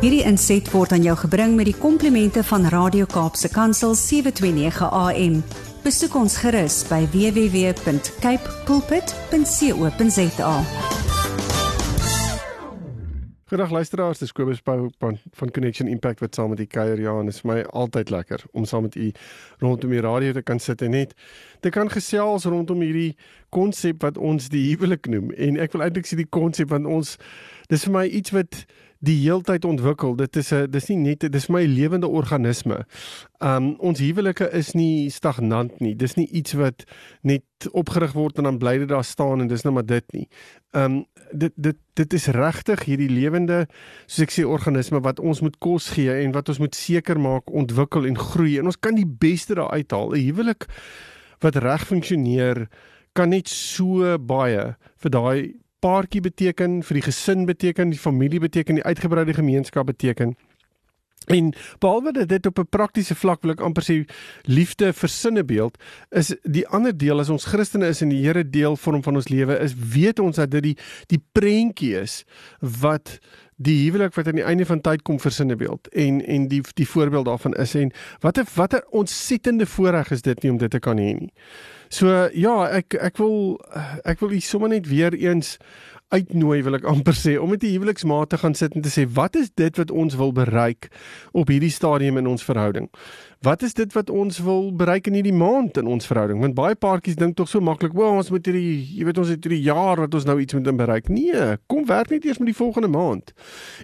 Hierdie inset word aan jou gebring met die komplimente van Radio Kaapse Kansel 729 AM. Besoek ons gerus by www.cape pulpit.co.za. Goeiedag luisteraars, dis Kobus Pau van, van Connection Impact wat saam met u kuier. Ja, en dit is vir my altyd lekker om saam met u rondom die radio te kan sit en net te kan gesels rondom hierdie konsep wat ons die huwelik noem. En ek wil eintlik sê die konsep want ons dis vir my iets wat die heeltyd ontwikkel. Dit is 'n dis nie net dis my lewende organisme. Um ons huwelike is nie stagnant nie. Dis nie iets wat net opgerig word en dan bly dit daar staan en dis nou maar dit nie. Um dit dit dit is regtig hierdie lewende soos ek sê organisme wat ons moet kos gee en wat ons moet seker maak ontwikkel en groei en ons kan die beste daar uithaal. 'n Huwelik wat reg funksioneer kan net so baie vir daai paartjie beteken, vir die gesin beteken, die familie beteken, die uitgebreide gemeenskap beteken. En behalwe dat dit op 'n praktiese vlak wil ek amper sê liefde vir sinnebeeld is die ander deel as ons Christene is en die Here deel vorm van ons lewe is weet ons dat dit die die prentjie is wat die huwelik wat aan die einde van tyd kom vir sinnebeeld en en die die voorbeeld daarvan is en watter watter ontsettende voorreg is dit nie om dit te kan hê nie. So ja, ek ek wil ek wil hier sommer net weer eens uitnooi wil ek amper sê om met die huweliksmaat te gaan sit en te sê wat is dit wat ons wil bereik op hierdie stadium in ons verhouding? Wat is dit wat ons wil bereik in hierdie maand in ons verhouding? Want baie paartjies dink tog so maklik, "O, ons moet hierdie, jy weet ons het hierdie jaar wat ons nou iets moet bereik." Nee, kom werk net eers met die volgende maand.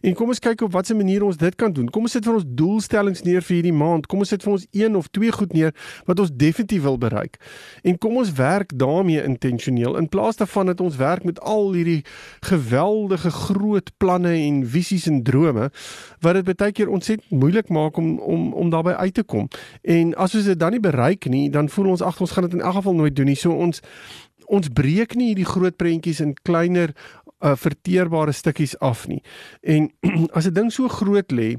En kom ons kyk op watter manier ons dit kan doen. Kom ons sit vir ons doelstellings neer vir hierdie maand. Kom ons sit vir ons een of twee goed neer wat ons definitief wil bereik. En kom ons werk daarmee intentioneel in plaas daarvan dat ons werk met al hierdie geweldige groot planne en visies en drome wat dit baie keer ontsettend moeilik maak om om om daarbey uit te kom. En as ons dit dan nie bereik nie, dan voel ons ag ons gaan dit in elk geval nooit doen nie. So ons ons breek nie hierdie groot prentjies in kleiner uh, verteerbare stukkies af nie. En as 'n ding so groot lê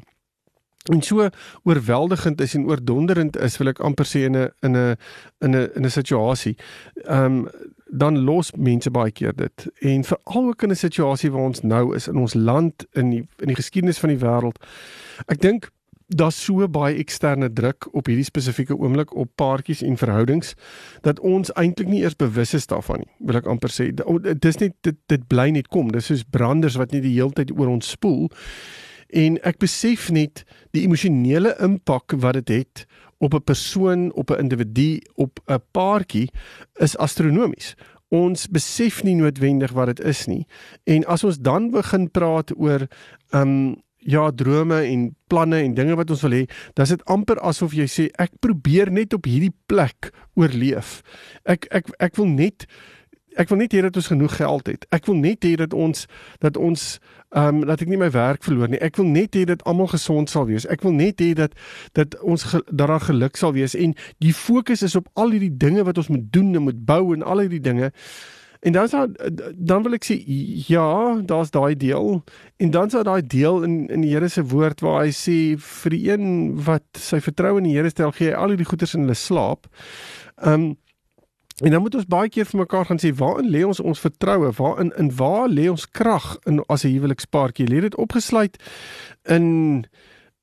en so oorweldigend is en oordonderend is, wil ek amper sê in 'n in 'n in 'n in 'n situasie. Ehm um, dan los mense baie keer dit. En veral ook in 'n situasie waar ons nou is in ons land in die in die geskiedenis van die wêreld. Ek dink daar's so baie eksterne druk op hierdie spesifieke oomblik op paartjies en verhoudings dat ons eintlik nie eers bewus is daarvan nie. Wil ek amper sê dis net dit dit bly net kom. Dis soos branders wat net die hele tyd oor ons spoel. En ek besef net die emosionele impak wat dit het op 'n persoon, op 'n individu, op 'n paartjie is astronomies. Ons besef nie noodwendig wat dit is nie. En as ons dan begin praat oor um ja, drome en planne en dinge wat ons wil hê, dan is dit amper asof jy sê ek probeer net op hierdie plek oorleef. Ek ek ek wil net ek wil net hê dat ons genoeg geld het. Ek wil net hê dat ons dat ons ehm um, dat ek nie my werk verloor nie. Ek wil net hê dat almal gesond sal wees. Ek wil net hê dat dat ons ge, dat daar geluk sal wees en die fokus is op al hierdie dinge wat ons moet doen en moet bou en al hierdie dinge. En dan sou dan wil ek sê ja, daar's daai deel. En dan sou daai deel in in die Here se woord waar hy sê vir die een wat sy vertroue in die Here stel, gee hy al hierdie goeders in hulle slaap. Ehm um, en dan moet ons baie keer vir mekaar gaan sê waarin lê ons ons vertroue? Waarin in waar lê ons krag in as 'n huwelikspaartjie? Lê dit opgesluit in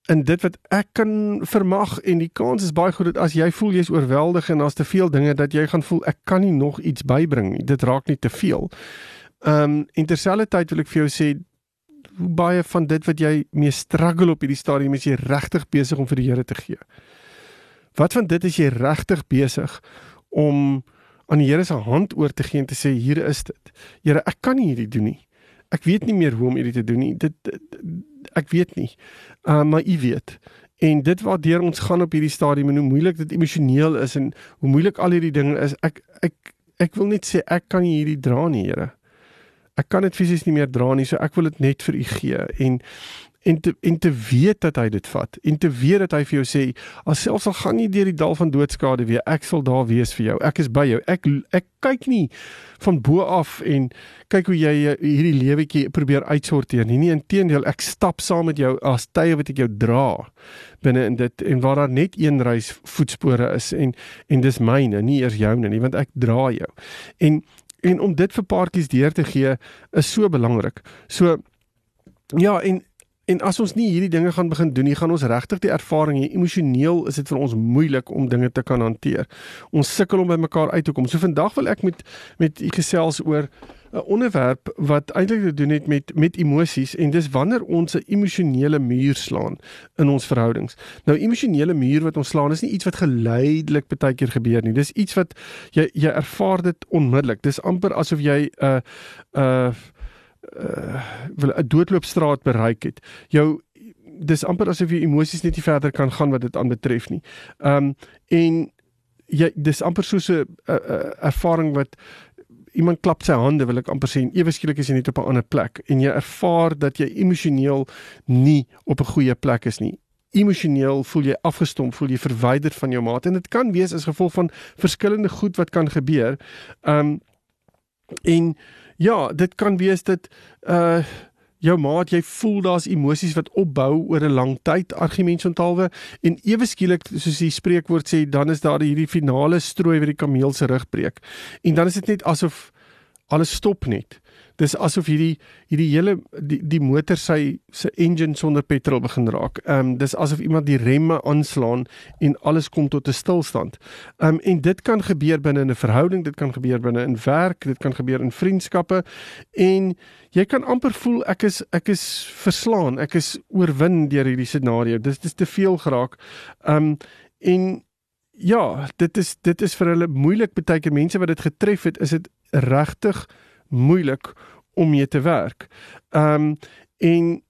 in dit wat ek kan vermag en die kans is baie goed dat as jy voel jy's oorweldig en daar's te veel dinge dat jy gaan voel ek kan nie nog iets bybring nie. Dit raak net te veel. Ehm um, en terselfdertyd wil ek vir jou sê hoe baie van dit wat jy mee struggle op hierdie stadium is jy regtig besig om vir die Here te gee. Wat van dit is jy regtig besig om aan die Here se hand oor te gee en te sê hier is dit. Here, ek kan nie hierdie doen nie. Ek weet nie meer hoe om hierdie te doen nie. Dit, dit ek weet nie. Uh maar u weet. En dit waardeur ons gaan op hierdie stadium en hoe moeilik dit emosioneel is en hoe moeilik al hierdie dinge is. Ek ek ek wil net sê ek kan hierdie dra nie, Here. Ek kan dit fisies nie meer dra nie, so ek wil dit net vir u gee en en te en te weet dat hy dit vat en te weet dat hy vir jou sê alselfs al gaan jy deur die dal van doodskade weer ek sal daar wees vir jou. Ek is by jou. Ek ek kyk nie van bo af en kyk hoe jy hierdie lewetjie probeer uitsorteer nie. Nee inteendeel ek stap saam met jou as tye wat ek jou dra binne in dit en waar daar net een reis voetspore is en en dis myne nie eers joune nie want ek dra jou. En en om dit vir paartjies deur te gee is so belangrik. So ja en en as ons nie hierdie dinge gaan begin doen nie, gaan ons regtig die ervaring hê emosioneel is dit vir ons moeilik om dinge te kan hanteer. Ons sukkel om by mekaar uit te kom. So vandag wil ek met met u gesels oor 'n onderwerp wat eintlik te doen het met met emosies en dis wanneer ons 'n emosionele muur slaan in ons verhoudings. Nou emosionele muur wat ons slaan is nie iets wat geleidelik baie keer gebeur nie. Dis iets wat jy jy ervaar dit onmiddellik. Dis amper asof jy 'n uh, 'n uh, uh, 'n doodloopstraat bereik het. Jou dis amper asof jy emosies net nie verder kan gaan wat dit aanbetref nie. Um, en jy dis amper soos 'n ervaring wat iemand klap sy hande wil ek amper sê en ewe skielik is jy net op 'n ander plek en jy ervaar dat jy emosioneel nie op 'n goeie plek is nie. Emosioneel voel jy afgestomp, voel jy verwyderd van jou maat en dit kan wees as gevolg van verskillende goed wat kan gebeur. Um en ja, dit kan wees dat uh jou maat, jy voel daar's emosies wat opbou oor 'n lang tyd, argumente onthaalwe en ewe skielik soos die spreekwoord sê, dan is daar hierdie finale strooi wat die kameel se rug breek. En dan is dit net asof alles stop net dis asof hierdie hierdie hele die die motor sy se engine sonder petrol begin raak. Ehm um, dis asof iemand die remme aanslaan en alles kom tot 'n stilstand. Ehm um, en dit kan gebeur binne 'n verhouding, dit kan gebeur binne in werk, dit kan gebeur in vriendskappe en jy kan amper voel ek is ek is verslaan, ek is oorwin deur hierdie scenario. Dis dis te veel geraak. Ehm um, en ja, dit is dit is vir hulle moeilik baie keer mense wat dit getref het, is dit regtig moeilik om mee te werk. Ehm um, en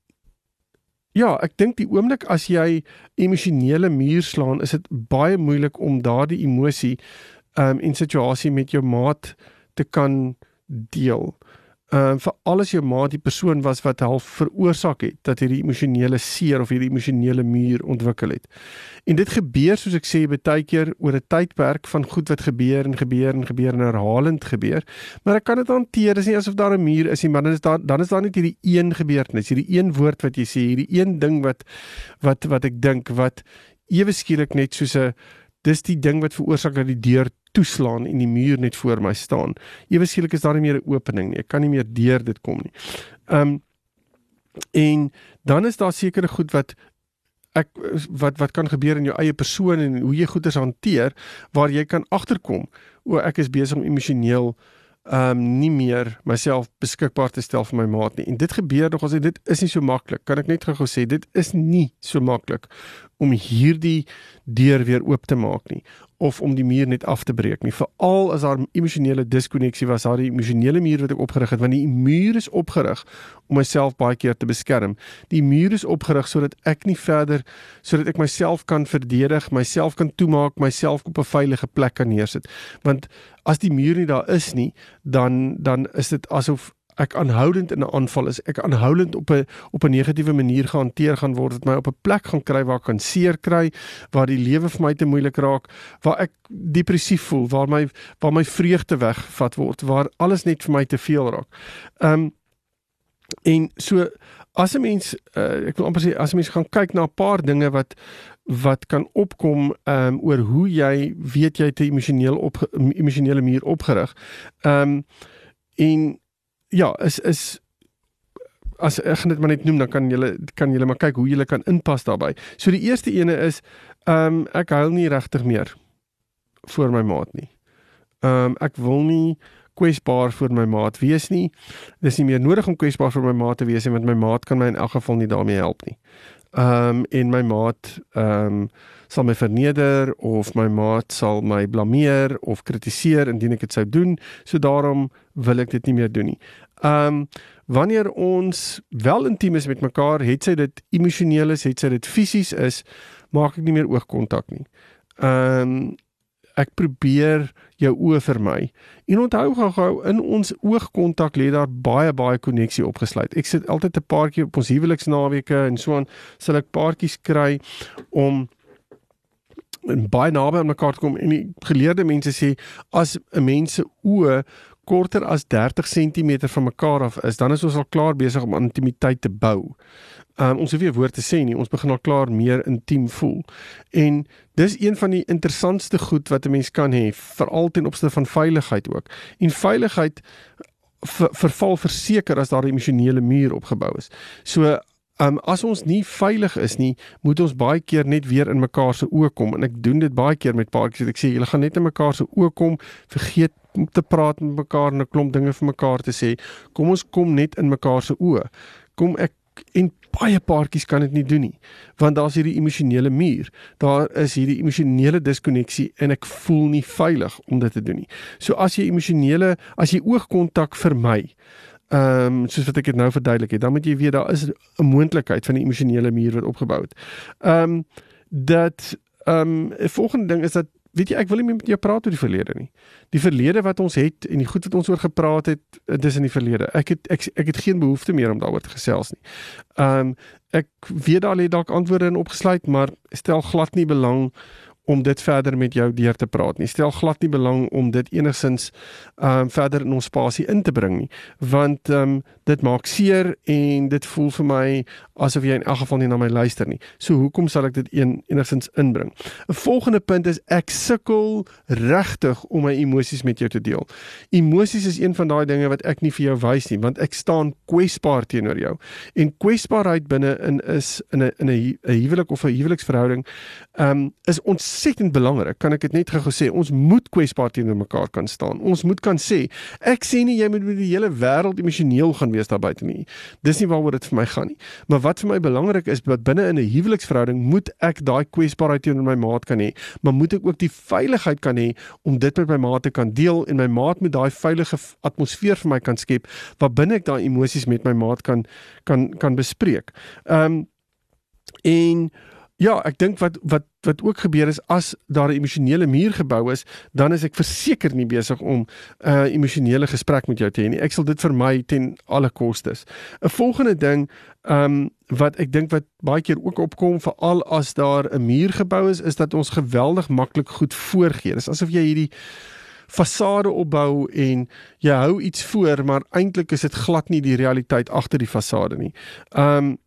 ja, ek dink die oomblik as jy emosionele muur slaan, is dit baie moeilik om daardie emosie ehm um, en situasie met jou maat te kan deel ehm uh, vir alles jou maat die persoon was wat half veroorsaak het dat hierdie emosionele seer of hierdie emosionele muur ontwikkel het. En dit gebeur soos ek sê baie keer oor 'n tydperk van goed wat gebeur en gebeur en gebeur en herhalend gebeur. Maar ek kan dit hanteer. Dis nie asof daar 'n muur is nie, maar dan is daar dan is daar net hierdie een gebeurtenis, hierdie een woord wat jy sê, hierdie een ding wat wat wat ek dink wat ewe skielik net soos 'n dis die ding wat veroorsaak dat die deur toeslaan en die muur net voor my staan. Ewe skielik is daar nie meer 'n opening nie. Ek kan nie meer deur dit kom nie. Ehm um, en dan is daar sekere goed wat ek wat wat kan gebeur in jou eie persoon en hoe jy goeders hanteer waar jy kan agterkom o ek is besig om emosioneel ehm um, nie meer myself beskikbaar te stel vir my maat nie. En dit gebeur nog as dit is nie so maklik. Kan ek net gou sê dit is nie so maklik om hierdie deur weer oop te maak nie of om die muur net af te breek nie. Veral as daar emosionele diskonneksie was, die emosionele muur wat ek opgerig het, want die muur is opgerig om myself baie keer te beskerm. Die muur is opgerig sodat ek nie verder sodat ek myself kan verdedig, myself kan toemaak, myself op 'n veilige plek kan neersit. Want as die muur nie daar is nie, dan dan is dit asof ek aanhoudend in 'n aanval is, ek aanhoudend op 'n op 'n negatiewe manier gehanteer gaan word, dit my op 'n plek gaan kry waar ek kan seer kry, waar die lewe vir my te moeilik raak, waar ek depressief voel, waar my waar my vreugde wegvat word, waar alles net vir my te veel raak. Ehm um, en so as 'n mens uh, ek wil amper sê as 'n mens gaan kyk na 'n paar dinge wat wat kan opkom ehm um, oor hoe jy weet jy te emosioneel op emosionele muur opgerig. Ehm um, en ja, is is as ek gaan dit maar net noem dan kan julle kan julle maar kyk hoe julle kan inpas daarbey. So die eerste ene is ehm um, ek huil nie regtig meer vir my maat nie. Ehm um, ek wil nie kwesbaar vir my maat wees nie. Dis nie meer nodig om kwesbaar vir my maat te wees nie want my maat kan my in elk geval nie daarmee help nie. Ehm um, en my maat ehm um, sal my verneder of my maat sal my blameer of kritiseer indien ek dit sou doen. So daarom wil ek dit nie meer doen nie. Ehm um, wanneer ons wel intiem is met mekaar, het sy dit emosioneel is, het sy dit fisies is, maak ek nie meer oogkontak nie. Ehm um, ek probeer jou oë vermy. En onthou gou-gou in ons oogkontak lê daar baie baie koneksie opgesluit. Ek sit altyd 'n paartjie op ons huweliksnaweke en so aan sal ek paartjies kry om baie naby aan mekaar te kom en die geleerde mense sê as 'n mens se oë korter as 30 cm van mekaar af is, dan is ons al klaar besig om intimiteit te bou. Um, ons hoef nie 'n woord te sê nie, ons begin al klaar meer intiem voel. En dis een van die interessantste goed wat 'n mens kan hê, veral ten opsigte van veiligheid ook. En veiligheid verval verseker as daar 'n emosionele muur opgebou is. So um, as ons nie veilig is nie, moet ons baie keer net weer in mekaar se oë kom en ek doen dit baie keer met paartjies. Ek sê julle gaan net in mekaar se oë kom, vergeet te praat met mekaar en 'n klomp dinge vir mekaar te sê. Kom ons kom net in mekaar se oë. Kom ek en baie paartjies kan dit nie doen nie want daar's hierdie emosionele muur daar is hierdie emosionele diskonneksie en ek voel nie veilig om dit te doen nie so as jy emosionele as jy oogkontak vermy Ehm um, soos wat ek dit nou verduidelik het, dan moet jy weet daar is 'n moontlikheid van 'n emosionele muur wat opgebou het. Ehm um, dat ehm um, 'n volgende ding is dat weet jy ek wil nie meer met jou praat oor die verlede nie. Die verlede wat ons het en die goed wat ons oor gepraat het, dis in die verlede. Ek het ek ek het geen behoefte meer om daaroor te gesels nie. Ehm um, ek weet daar lê dalk antwoorde in opgesluit, maar stel glad nie belang om dit verder met jou deur te praat nie. Stel glad nie belang om dit enigsins ehm um, verder in ons spasie in te bring nie, want ehm um, dit maak seer en dit voel vir my asof jy in elk geval nie na my luister nie. So hoekom sal ek dit een enigsins inbring? 'n Volgende punt is ek sukkel regtig om my emosies met jou te deel. Emosies is een van daai dinge wat ek nie vir jou wys nie, want ek staan kwesbaar teenoor jou. En kwesbaarheid binne in is in 'n in 'n huwelik of 'n huweliksverhouding ehm um, is ontsettend belangrik. Kan ek dit net gou sê, ons moet kwesbaar teenoor mekaar kan staan. Ons moet kan sê, ek sê nie jy moet met die hele wêreld emosioneel gaan wees daar buite nie. Dis nie waaroor dit vir my gaan nie. Maar wat vir my belangrik is, dat binne in 'n huweliksverhouding moet ek daai kwesbaarheid teenoor my maat kan hê, maar moet ek ook die veiligheid kan hê om dit met my maat te kan deel en my maat met daai veilige atmosfeer vir my kan skep waar binne ek daai emosies met my maat kan kan kan bespreek. Ehm um, en Ja, ek dink wat wat wat ook gebeur is as daar 'n emosionele muur gebou is, dan is ek verseker nie besig om 'n uh, emosionele gesprek met jou te hê nie. Ek sal dit vermy ten alle kostes. 'n Volgende ding, ehm um, wat ek dink wat baie keer ook opkom veral as daar 'n muur gebou is, is dat ons geweldig maklik goed voorgee. Dis asof jy hierdie fasade opbou en jy hou iets voor, maar eintlik is dit glad nie die realiteit agter die fasade nie. Ehm um,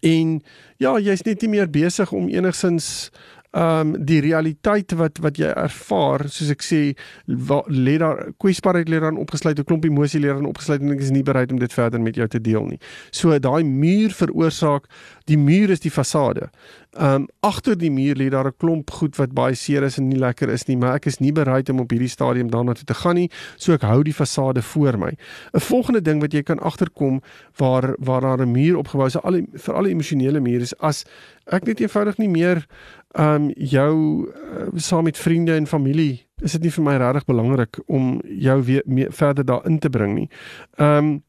En ja, jy's net nie meer besig om enigsins um, die realiteit wat wat jy ervaar, soos ek sê, lê daar kwesbaarheid lê daar opgesluit, 'n klomp emosie lê daar opgesluit en ek is nie bereid om dit verder met jou te deel nie. So daai muur veroorsaak, die muur is die fasade. Um, agter die muur lê daar 'n klomp goed wat baie seer is en nie lekker is nie, maar ek is nie bereid om op hierdie stadium daarna toe te gaan nie, so ek hou die fasade voor my. 'n Volgende ding wat jy kan agterkom waar waar daar 'n muur opgebou is, al vir alle emosionele mure is as ek net eenvoudig nie meer um, jou uh, saam met vriende en familie is dit nie vir my regtig belangrik om jou weer meer, verder daarin te bring nie. Um,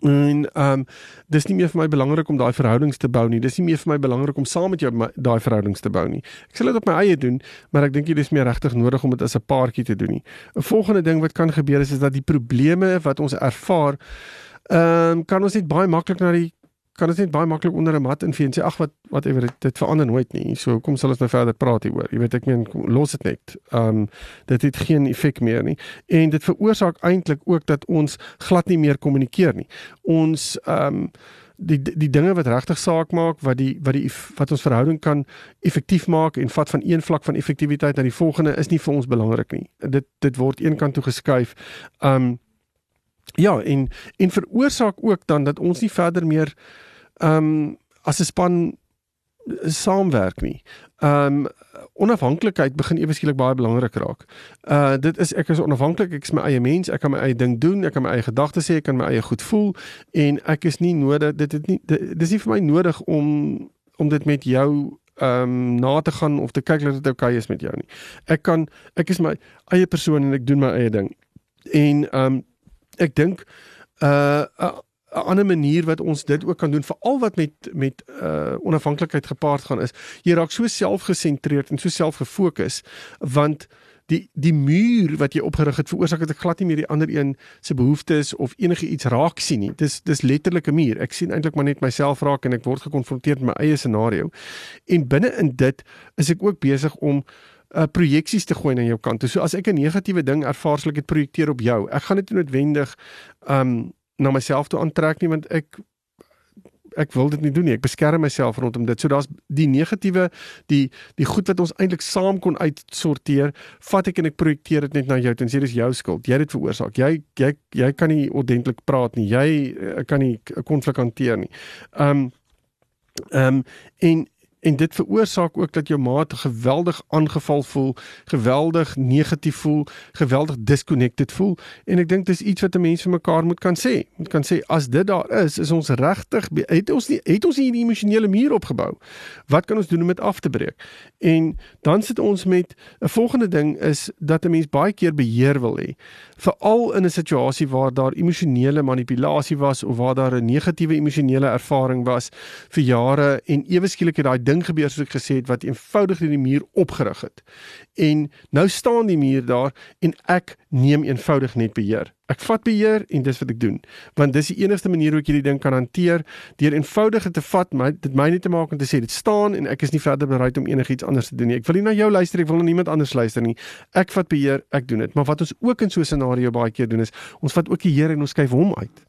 En ehm um, dis nie meer vir my belangrik om daai verhoudings te bou nie. Dis nie meer vir my belangrik om saam met jou daai verhoudings te bou nie. Ek sal dit op my eie doen, maar ek dink dit is meer regtig nodig om dit as 'n paartjie te doen nie. 'n Volgende ding wat kan gebeur is is dat die probleme wat ons ervaar ehm um, kan ons net baie maklik na die kan dit net baie maklik onder 'n mat invee en sê ag wat whatever dit, dit verander nooit nie. So kom sal ons nou verder praat hieroor. Jy weet ek meen los dit net. Um, dit het geen effek meer nie. En dit veroorsaak eintlik ook dat ons glad nie meer kommunikeer nie. Ons um, die die dinge wat regtig saak maak wat die wat die wat ons verhouding kan effektief maak en vat van een vlak van effektiwiteit na die volgende is nie vir ons belangrik nie. Dit dit word eenkant toe geskuif. Um ja, en en veroorsaak ook dan dat ons nie verder meer ehm um, as 'n span eh, saamwerk nie. Ehm um, onafhanklikheid begin ewe skielik baie belangrik raak. Uh dit is ek is onafhanklik, ek is my eie mens, ek kan my eie ding doen, ek kan my eie gedagtes hê, ek kan my eie goed voel en ek is nie nodig dit het nie dit is nie vir my nodig om om dit met jou ehm um, na te gaan of te kyk dat dit oukei okay is met jou nie. Ek kan ek is my eie persoon en ek doen my eie ding. En ehm um, ek dink uh, uh 'n ander manier wat ons dit ook kan doen veral wat met met uh onafhanklikheid gepaard gaan is jy raak so selfgesentreerd en so selfgefokus want die die muur wat jy opgerig het veroorsaak dat ek glad nie meer die ander een se behoeftes of enige iets raak sien nie dis dis letterlik 'n muur ek sien eintlik maar net myself raak en ek word gekonfronteer met my eie scenario en binne in dit is ek ook besig om uh projeksies te gooi na jou kant. So as ek 'n negatiewe ding ervaar, sal ek dit projekteer op jou. Ek gaan dit noodwendig um na myself toe aantrek nie want ek ek wil dit nie doen nie. Ek beskerm myself rondom dit. So daar's die negatiewe, die die goed wat ons eintlik saam kon uitsorteer, vat ek en ek projekteer dit net na jou en sê dis jou skuld. Jy het dit veroorsaak. Jy jy jy kan nie ordentlik praat nie. Jy uh, kan nie 'n konflik hanteer nie. Um ehm um, en en dit veroorsaak ook dat jou maat geweldig aangeval voel, geweldig negatief voel, geweldig disconnected voel en ek dink dis iets wat 'n mens vir mekaar moet kan sê. Moet kan sê as dit daar is, is ons regtig het ons nie het ons nie die emosionele muur opgebou. Wat kan ons doen om dit af te breek? En dan sit ons met 'n volgende ding is dat 'n mens baie keer beheer wil hê. Veral in 'n situasie waar daar emosionele manipulasie was of waar daar 'n negatiewe emosionele ervaring was vir jare en ewe skielik het daai ding gebeur soos ek gesê het wat eenvoudig die muur opgerig het. En nou staan die muur daar en ek neem eenvoudig net beheer. Ek vat beheer en dis wat ek doen. Want dis die enigste manier hoe ek hierdie ding kan hanteer deur eenvoudig te vat, my dit my net te maak om te sê dit staan en ek is nie verder bereid om enigiets anders te doen nie. Ek wil nie na jou luister, ek wil na niemand anders luister nie. Ek vat beheer, ek doen dit. Maar wat ons ook in so 'n scenario baie keer doen is, ons vat ook die Here en ons skuif hom uit.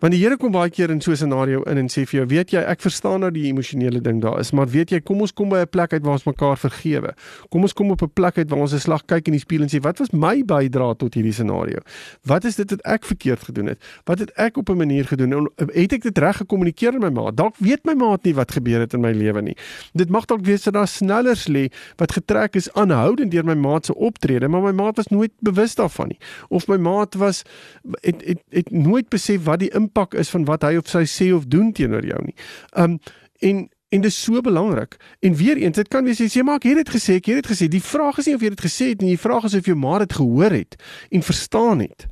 Want die Here kom baie keer in so 'n scenario in en sê vir jou, weet jy, ek verstaan nou die emosionele ding daar is, maar weet jy, kom ons kom by 'n plek uit waar ons mekaar vergewe. Kom ons kom op 'n plek uit waar ons 'n slag kyk in die spieël en sê, wat was my bydrae tot hierdie scenario? Wat is dit wat ek verkeerd gedoen het? Wat het ek op 'n manier gedoen? En het ek dit reg gekommunikeer met my ma? Dalk weet my ma nie wat gebeur het in my lewe nie. Dit mag dalk wees dat daar snellers lê wat getrek is aanhoudend deur my ma se optrede, maar my ma was nooit bewus daarvan nie. Of my ma was het, het het nooit besef wat die impak is van wat hy of sy sê of doen teenoor jou nie. Um en en dit is so belangrik. En weer eens, dit kan wees jy sê maar ek het dit gesê, ek het dit gesê. Die vraag is nie of jy dit gesê het nie, die vraag is of jou ma dit gehoor het en verstaan het.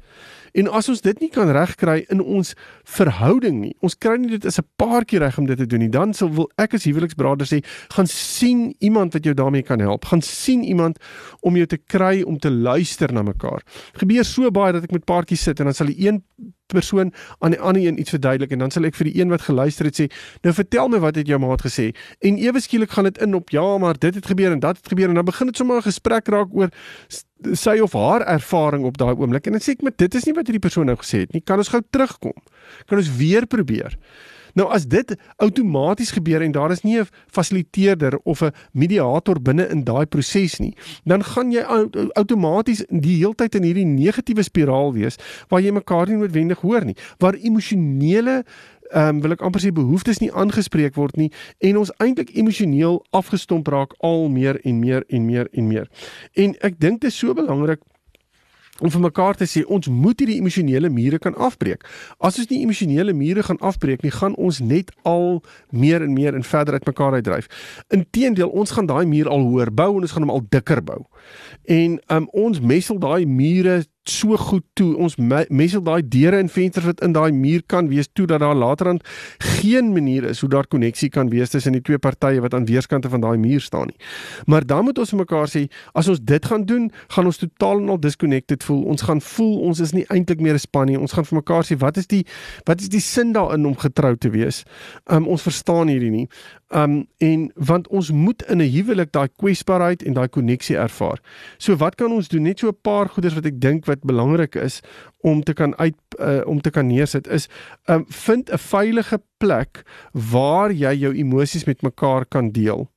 En as ons dit nie kan regkry in ons verhouding nie, ons kry nie dit is 'n paartjie reg om dit te doen nie, dan sal wil ek as huweliksberader sê, gaan sien iemand wat jou daarmee kan help. Gaan sien iemand om jou te kry om te luister na mekaar. Gebeur so baie dat ek met paartjies sit en dan sal die een persoon aan die ander een iets verduidelik en dan sal ek vir die een wat geluister het sê nou vertel my wat het jou maat gesê? En ewe skielik gaan dit in op ja maar dit het gebeur en dat het gebeur. En dan begin dit sommer 'n gesprek raak oor sy of haar ervaring op daai oomblik. En dan sê ek met dit is nie wat hierdie persoon nou gesê het nie. Kan ons gou terugkom? Kan ons weer probeer Nou as dit outomaties gebeur en daar is nie 'n fasiliteerder of 'n mediator binne in daai proses nie, dan gaan jy outomaties die heeltyd in hierdie negatiewe spiraal wees waar jy mekaar nie noodwendig hoor nie, waar emosionele ehm um, wil ek amper sê behoeftes nie aangespreek word nie en ons eintlik emosioneel afgestomp raak al meer en meer en meer en meer. En ek dink dit is so belangrik om vir mekaar te sê ons moet hierdie emosionele mure kan afbreek. As ons nie emosionele mure gaan afbreek nie, gaan ons net al meer en meer en verder uit mekaar uitdryf. Inteendeel, ons gaan daai muur al hoër bou en ons gaan hom al dikker bou. En um, ons messel daai mure so goed toe. Ons messel daai deure en vensters wat in daai muur kan wees toe dat daar laterand geen manier is hoe daar koneksie kan wees tussen die twee partye wat aan weerskante van daai muur staan nie. Maar dan moet ons mekaar sê as ons dit gaan doen, gaan ons totaal en al disconnected voel. Ons gaan voel ons is nie eintlik meer 'n span nie. Ons gaan vir mekaar sê wat is die wat is die sin daarin om getrou te wees? Um ons verstaan hierdie nie. Um en want ons moet in 'n huwelik daai kwesbaarheid en daai koneksie ervaar. So wat kan ons doen? Net so 'n paar goeders wat ek dink wat belangrik is om te kan uit uh, om te kan neersit is um vind 'n veilige plek waar jy jou emosies met mekaar kan deel.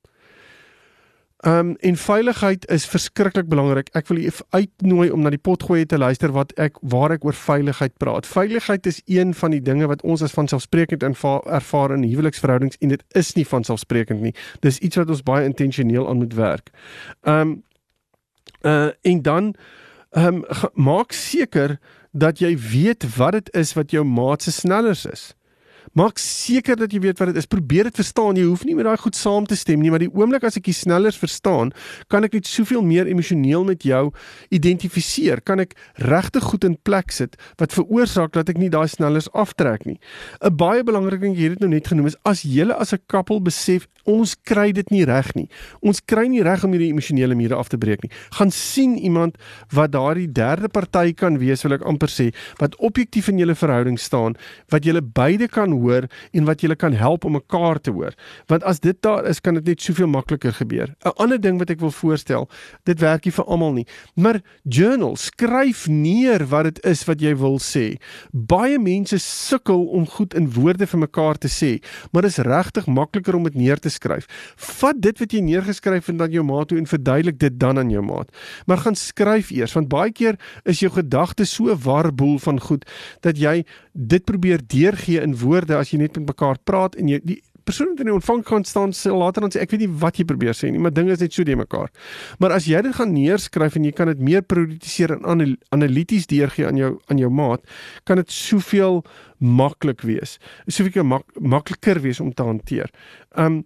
Um en veiligheid is verskriklik belangrik. Ek wil u uitnooi om na die potgoeie te luister wat ek waar ek oor veiligheid praat. Veiligheid is een van die dinge wat ons as vanselfsprekend ervaar in huweliksverhoudings en dit is nie vanselfsprekend nie. Dis iets wat ons baie intentioneel aan moet werk. Um uh en dan um maak seker dat jy weet wat dit is wat jou maat se snellers is. Maak seker dat jy weet wat dit is. Probeer dit verstaan. Jy hoef nie met daai goed saam te stem nie, maar die oomblik as ek die snellers verstaan, kan ek net soveel meer emosioneel met jou identifiseer. Kan ek regtig goed in plek sit wat veroorsaak dat ek nie daai snellers aftrek nie. 'n Baie belangrike ding hier het nou net genoem is as julle as 'n koppel besef ons kry dit nie reg nie. Ons kry nie reg om hierdie emosionele mure af te breek nie. Gaan sien iemand wat daardie derde party kan wees, wil ek amper sê, wat objektief in julle verhouding staan, wat julle beide kan kan hoor en wat julle kan help om mekaar te hoor. Want as dit daar is, kan dit net soveel makliker gebeur. 'n Ander ding wat ek wil voorstel, dit werk nie vir almal nie, maar journal, skryf neer wat dit is wat jy wil sê. Baie mense sukkel om goed in woorde vir mekaar te sê, maar dit is regtig makliker om dit neer te skryf. Vat dit wat jy neergeskryf het dan jou maat toe en verduidelik dit dan aan jou maat. Maar gaan skryf eers want baie keer is jou gedagtes so warboel van goed dat jy dit probeer deurgee in woorde as jy net met mekaar praat en jy die persoon wat in die ontvangkant staan sê later dan sê ek weet nie wat jy probeer sê nie, maar dinge is net so de mekaar. Maar as jy dit gaan neerskryf en jy kan dit meer prioritiseer en analities deurgee aan jou aan jou maat, kan dit soveel maklik wees. Soveel mak, makliker wees om te hanteer. Um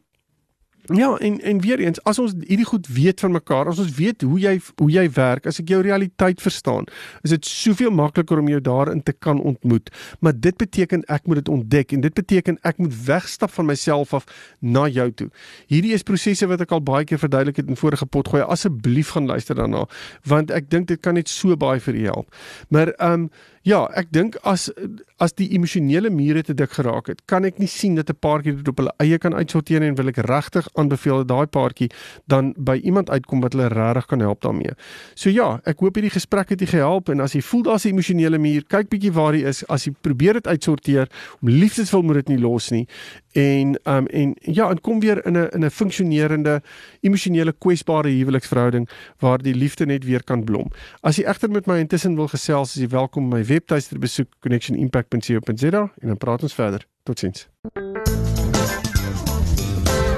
Ja, en en weer eens, as ons hierdie goed weet van mekaar, as ons weet hoe jy hoe jy werk, as ek jou realiteit verstaan, is dit soveel makliker om jou daarin te kan ontmoet. Maar dit beteken ek moet dit ontdek en dit beteken ek moet wegstap van myself af na jou toe. Hierdie is prosesse wat ek al baie keer verduidelik het in vorige pot gooi. Asseblief gaan luister daarna, want ek dink dit kan net so baie vir jou help. Maar ehm um, Ja, ek dink as as die emosionele mure te dik geraak het, kan ek nie sien dat 'n paartjie dit op hulle eie kan uitsorteer en wil ek regtig aanbeveel dat daai paartjie dan by iemand uitkom wat hulle regtig kan help daarmee. So ja, ek hoop hierdie gesprek het jou gehelp en as jy voel daar's 'n emosionele muur, kyk bietjie waar hy is. As jy probeer dit uitsorteer, om liefdesvol moet dit nie los nie en um en ja, en kom weer in 'n in 'n funksionerende emosionele kwesbare huweliksverhouding waar die liefde net weer kan blom. As jy egter met my intussen wil gesels, is jy welkom my webtuiste besoek connectionimpact.co.za en dan praat ons verder. Totsiens.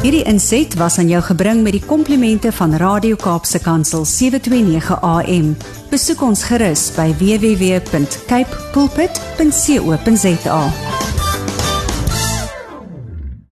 Hierdie inset was aan jou gebring met die komplimente van Radio Kaapse Kansel 729 AM. Besoek ons gerus by www.cape pulpit.co.za.